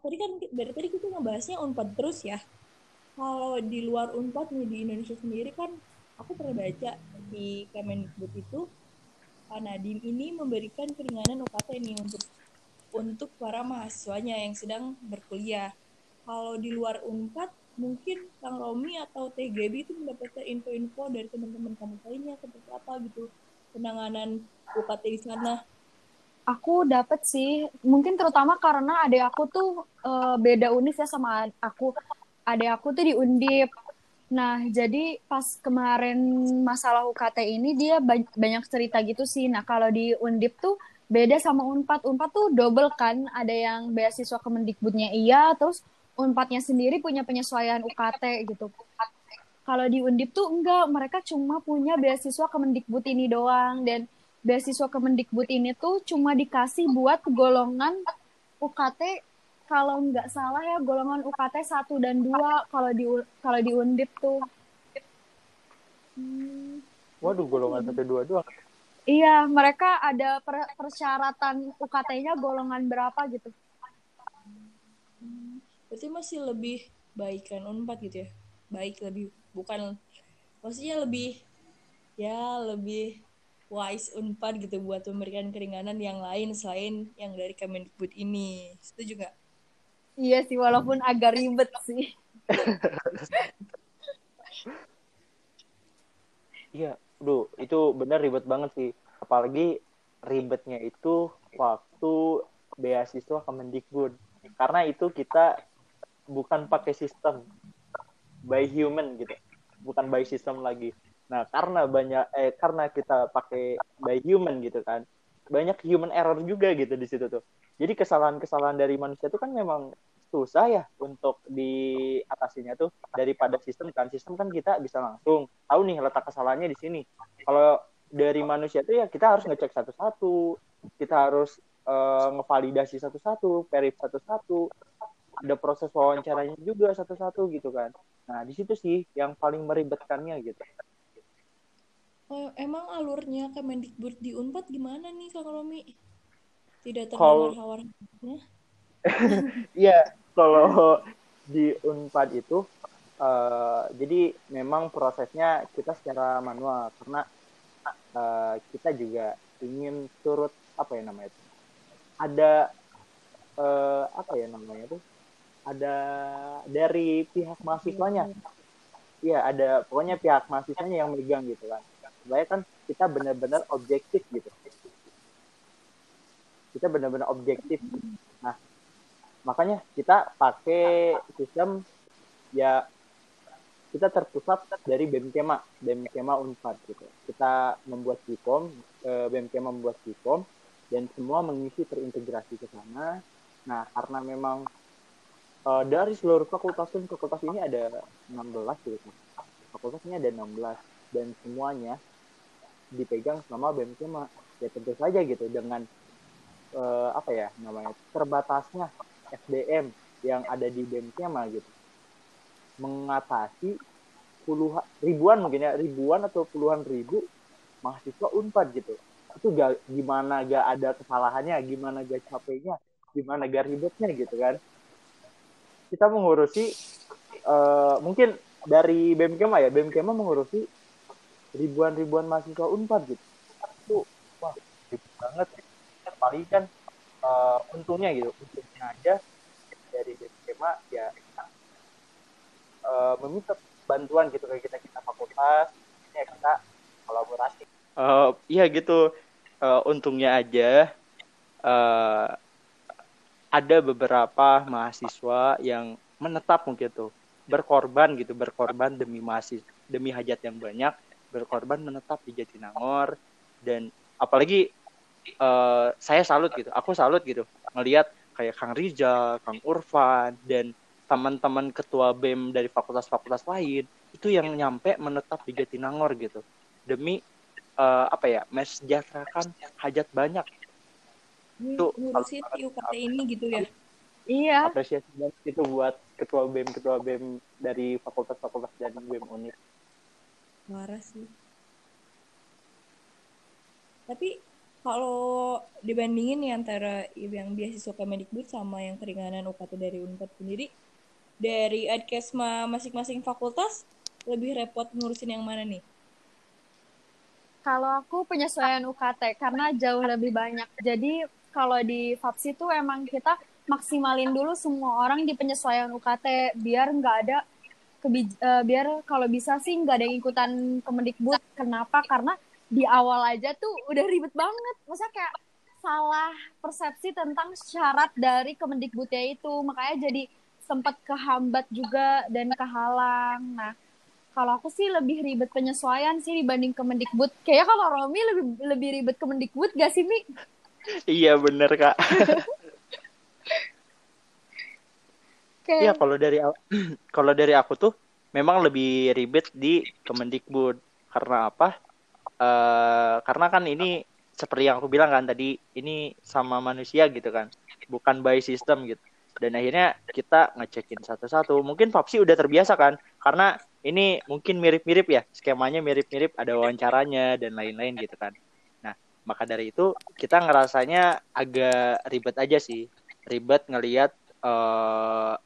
tadi kan dari tadi kita ngebahasnya unpad terus ya kalau di luar unpad nih di Indonesia sendiri kan aku pernah baca di Kemendikbud itu Nadiem ini memberikan keringanan UKT nih untuk untuk para mahasiswanya yang sedang berkuliah. Kalau di luar Unpad, mungkin Kang Romi atau TGB itu mendapatkan info-info dari teman-teman kamu lainnya seperti apa gitu penanganan UKT di sana. Aku dapat sih, mungkin terutama karena adik aku tuh uh, beda unis ya sama aku. Adik aku tuh di Undip, Nah, jadi pas kemarin masalah UKT ini dia banyak cerita gitu sih. Nah, kalau di Undip tuh beda sama Unpad. Unpad tuh double kan, ada yang beasiswa Kemendikbudnya iya, terus Unpadnya sendiri punya penyesuaian UKT gitu. Kalau di Undip tuh enggak, mereka cuma punya beasiswa Kemendikbud ini doang dan beasiswa Kemendikbud ini tuh cuma dikasih buat golongan UKT kalau nggak salah ya golongan UKT 1 dan 2 kalau di kalau di Undip tuh. Hmm. Waduh, golongan satu dua dua. Iya, mereka ada per persyaratan UKT-nya golongan berapa gitu. Hmm. Berarti masih lebih baik kan Unpad gitu ya? Baik lebih bukan maksudnya lebih ya lebih wise Unpad gitu buat memberikan keringanan yang lain selain yang dari Kemendikbud ini. Setuju nggak? Iya sih, walaupun agak ribet sih. Iya, duh, itu benar ribet banget sih. Apalagi ribetnya itu waktu beasiswa Kemendikbud. Karena itu kita bukan pakai sistem by human gitu. Bukan by system lagi. Nah, karena banyak eh karena kita pakai by human gitu kan. Banyak human error juga gitu di situ tuh. Jadi kesalahan-kesalahan dari manusia itu kan memang susah ya untuk diatasinya tuh daripada sistem kan sistem kan kita bisa langsung tahu nih letak kesalahannya di sini kalau dari manusia tuh ya kita harus ngecek satu-satu kita harus uh, ngevalidasi satu-satu verif satu-satu ada proses wawancaranya juga satu-satu gitu kan nah di situ sih yang paling meribetkannya gitu oh, emang alurnya Kemendikbud di Unpad gimana nih Kang Romi? Tidak terdengar hawar Iya, kalau di Unpad itu uh, jadi memang prosesnya kita secara manual karena uh, kita juga ingin turut apa ya namanya itu ada uh, apa ya namanya itu ada dari pihak mahasiswanya. Iya, ada pokoknya pihak mahasiswanya yang megang gitu kan. Supaya kan kita benar-benar objektif gitu. Kita benar-benar objektif. Nah, makanya kita pakai sistem ya kita terpusat dari BEM-Kema, BEM-Kema Unpad gitu. Kita membuat Kikom, e, BEM-Kema membuat Kikom, dan semua mengisi terintegrasi ke sana. Nah, karena memang e, dari seluruh fakultas fakultas ini ada 16 gitu. Fakultas ini ada 16 dan semuanya dipegang sama BEM-Kema. Ya tentu saja gitu dengan e, apa ya namanya terbatasnya SDM yang ada di BEMKEMA gitu. Mengatasi puluhan ribuan mungkin ya ribuan atau puluhan ribu mahasiswa unpad gitu. Itu gak gimana gak ada kesalahannya gimana gak capeknya gimana gak ribetnya gitu kan. Kita mengurusi uh, mungkin dari BMKMA ya BMKMA mengurusi ribuan-ribuan mahasiswa unpad gitu. Itu wah ribet banget paling kan uh, untungnya gitu untungnya aja dari skema ya uh, meminta bantuan gitu kayak kita kita fakultas ya kita kolaborasi. Uh, iya gitu. Uh, untungnya aja uh, ada beberapa mahasiswa yang menetap mungkin tuh berkorban gitu berkorban demi mahasiswa demi hajat yang banyak berkorban menetap di Jatinangor. Dan apalagi uh, saya salut gitu. Aku salut gitu. Ngelihat kayak Kang Rizal, Kang Urfan dan teman-teman ketua BEM dari fakultas-fakultas lain itu yang nyampe menetap di Jatinangor gitu. Demi uh, apa ya mesejahterakan hajat banyak. Itu UKT ini gitu ya? Iya. Apresiasi banget itu buat ketua BEM ketua BEM dari fakultas-fakultas dan BEM Unif waras sih tapi kalau dibandingin nih antara yang beasiswa Kemendikbud sama yang keringanan UKT dari Unpad sendiri, dari adkesma masing-masing fakultas lebih repot ngurusin yang mana nih? Kalau aku penyesuaian UKT karena jauh lebih banyak. Jadi kalau di FAPSI itu emang kita maksimalin dulu semua orang di penyesuaian UKT biar nggak ada kebij uh, biar kalau bisa sih nggak ada yang ikutan Kemendikbud. Kenapa? Karena di awal aja tuh udah ribet banget. Masa kayak salah persepsi tentang syarat dari Kemendikbudnya itu. Makanya jadi sempat kehambat juga dan kehalang. Nah, kalau aku sih lebih ribet penyesuaian sih dibanding Kemendikbud. Kayaknya kalau Romi lebih lebih ribet Kemendikbud gak sih, Mi? Iya, bener, Kak. Iya, kalau dari kalau dari aku tuh memang lebih ribet di Kemendikbud. Karena apa? Uh, karena kan ini seperti yang aku bilang kan tadi ini sama manusia gitu kan. Bukan by system gitu. Dan akhirnya kita ngecekin satu-satu. Mungkin Papsi udah terbiasa kan? Karena ini mungkin mirip-mirip ya. Skemanya mirip-mirip ada wawancaranya dan lain-lain gitu kan. Nah maka dari itu kita ngerasanya agak ribet aja sih. Ribet ngelihat uh,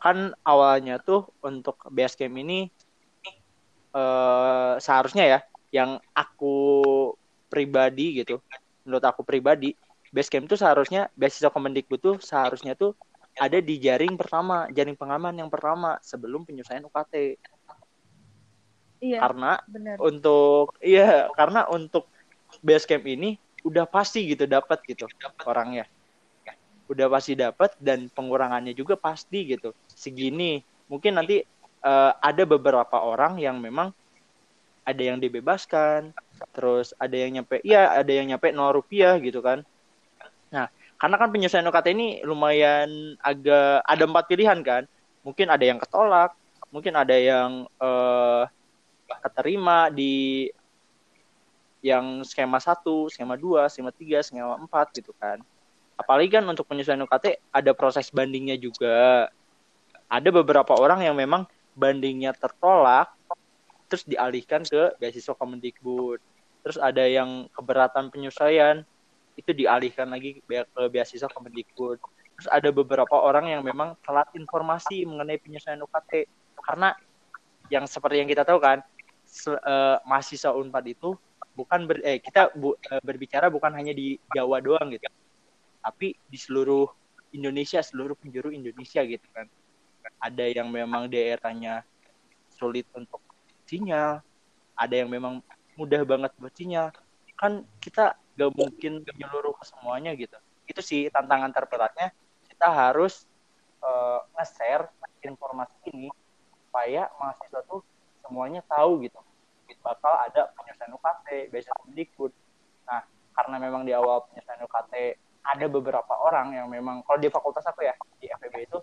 kan awalnya tuh untuk base camp ini uh, seharusnya ya yang aku pribadi gitu menurut aku pribadi Basecamp tuh seharusnya beasiswa Kemendikbud tuh seharusnya tuh ada di jaring pertama, jaring pengaman yang pertama sebelum penyelesaian UKT. Iya. Karena bener. untuk iya, karena untuk Basecamp ini udah pasti gitu dapat gitu dapet. orangnya. Udah pasti dapat dan pengurangannya juga pasti gitu. Segini. Mungkin nanti uh, ada beberapa orang yang memang ada yang dibebaskan, terus ada yang nyampe iya ada yang nyampe nol rupiah gitu kan nah karena kan penyelesaian UKT ini lumayan agak ada empat pilihan kan mungkin ada yang ketolak mungkin ada yang uh, keterima di yang skema satu, skema dua, skema tiga, skema empat gitu kan. Apalagi kan untuk penyesuaian UKT ada proses bandingnya juga. Ada beberapa orang yang memang bandingnya tertolak terus dialihkan ke beasiswa Kemendikbud. Terus ada yang keberatan penyesuaian itu dialihkan lagi ke beasiswa Kemendikbud. Terus ada beberapa orang yang memang telat informasi mengenai penyesuaian UKT karena yang seperti yang kita tahu kan uh, mahasiswa Unpad itu bukan ber, eh, kita bu, uh, berbicara bukan hanya di Jawa doang gitu tapi di seluruh Indonesia seluruh penjuru Indonesia gitu kan. Ada yang memang daerahnya sulit untuk sinyal ada yang memang mudah banget buat sinyal. Kan kita gak mungkin menyeluruh ke semuanya gitu. Itu sih tantangan terberatnya kita harus uh, nge-share informasi ini supaya mahasiswa tuh semuanya tahu gitu. Bakal ada penyelesaian UKT biasa Kemdikbud. Nah karena memang di awal penyelesaian UKT ada beberapa orang yang memang kalau di fakultas aku ya di FEB itu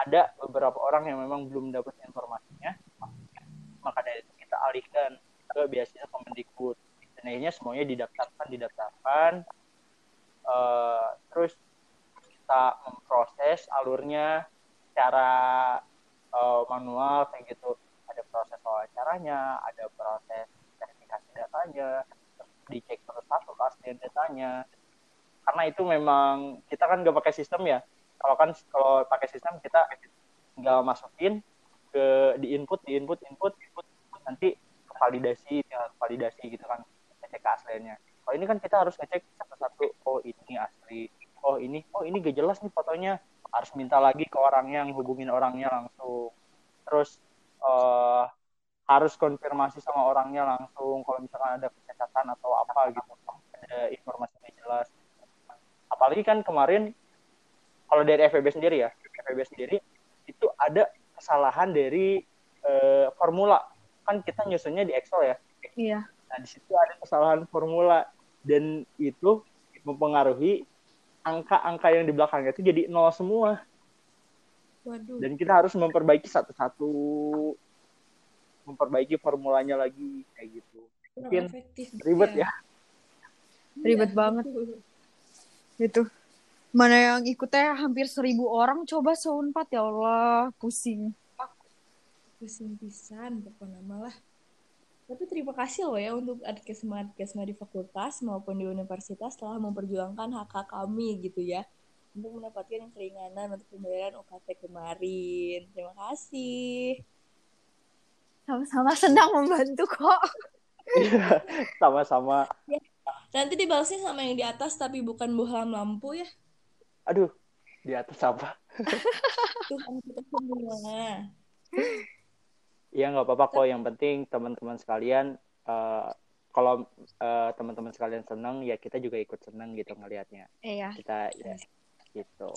ada beberapa orang yang memang belum dapat informasinya. Maka dari itu kita alihkan ke beasiswa Kemendikbud. Dan akhirnya semuanya didaftarkan didaftarkan. Uh, terus kita memproses alurnya secara uh, manual kayak gitu. Ada proses wawancaranya ada proses verifikasi datanya dicek terus satu keaslian datanya karena itu memang kita kan nggak pakai sistem ya. Kalau kan kalau pakai sistem kita nggak masukin ke di input di input input input nanti validasi ya, validasi gitu kan. Ngecek aslinya kalau ini kan kita harus ngecek satu-satu oh ini asli. Oh ini oh ini gak jelas nih fotonya. Harus minta lagi ke orangnya hubungin orangnya langsung. Terus uh, harus konfirmasi sama orangnya langsung kalau misalkan ada kecacatan atau apa gitu. Ada informasi yang apalagi kan kemarin kalau dari FEB sendiri ya FEB sendiri itu ada kesalahan dari uh, formula. Kan kita nyusunnya di Excel ya. Iya. Nah di situ ada kesalahan formula. Dan itu mempengaruhi angka-angka yang di belakangnya itu jadi nol semua. Waduh. dan kita harus memperbaiki satu-satu memperbaiki formulanya lagi kayak gitu. Mungkin ribet ya, ya. ribet ya, banget itu Mana yang ikutnya hampir seribu orang coba seunpat ya Allah pusing. Pusing pisan pokoknya malah. Tapi terima kasih loh ya untuk adkesma-adkesma di fakultas maupun di universitas telah memperjuangkan hak-hak kami gitu ya untuk mendapatkan keringanan untuk pembayaran UKT kemarin. Terima kasih. Sama-sama senang membantu kok. Iya, sama-sama. Nanti dibalasnya sama yang di atas tapi bukan bohlam lampu ya. Aduh, di atas apa? Tuhan kita semua. Ya nggak apa-apa kok. Yang penting teman-teman sekalian, uh, kalau uh, teman-teman sekalian senang, ya kita juga ikut senang gitu ngelihatnya. Iya. Kita ya gitu.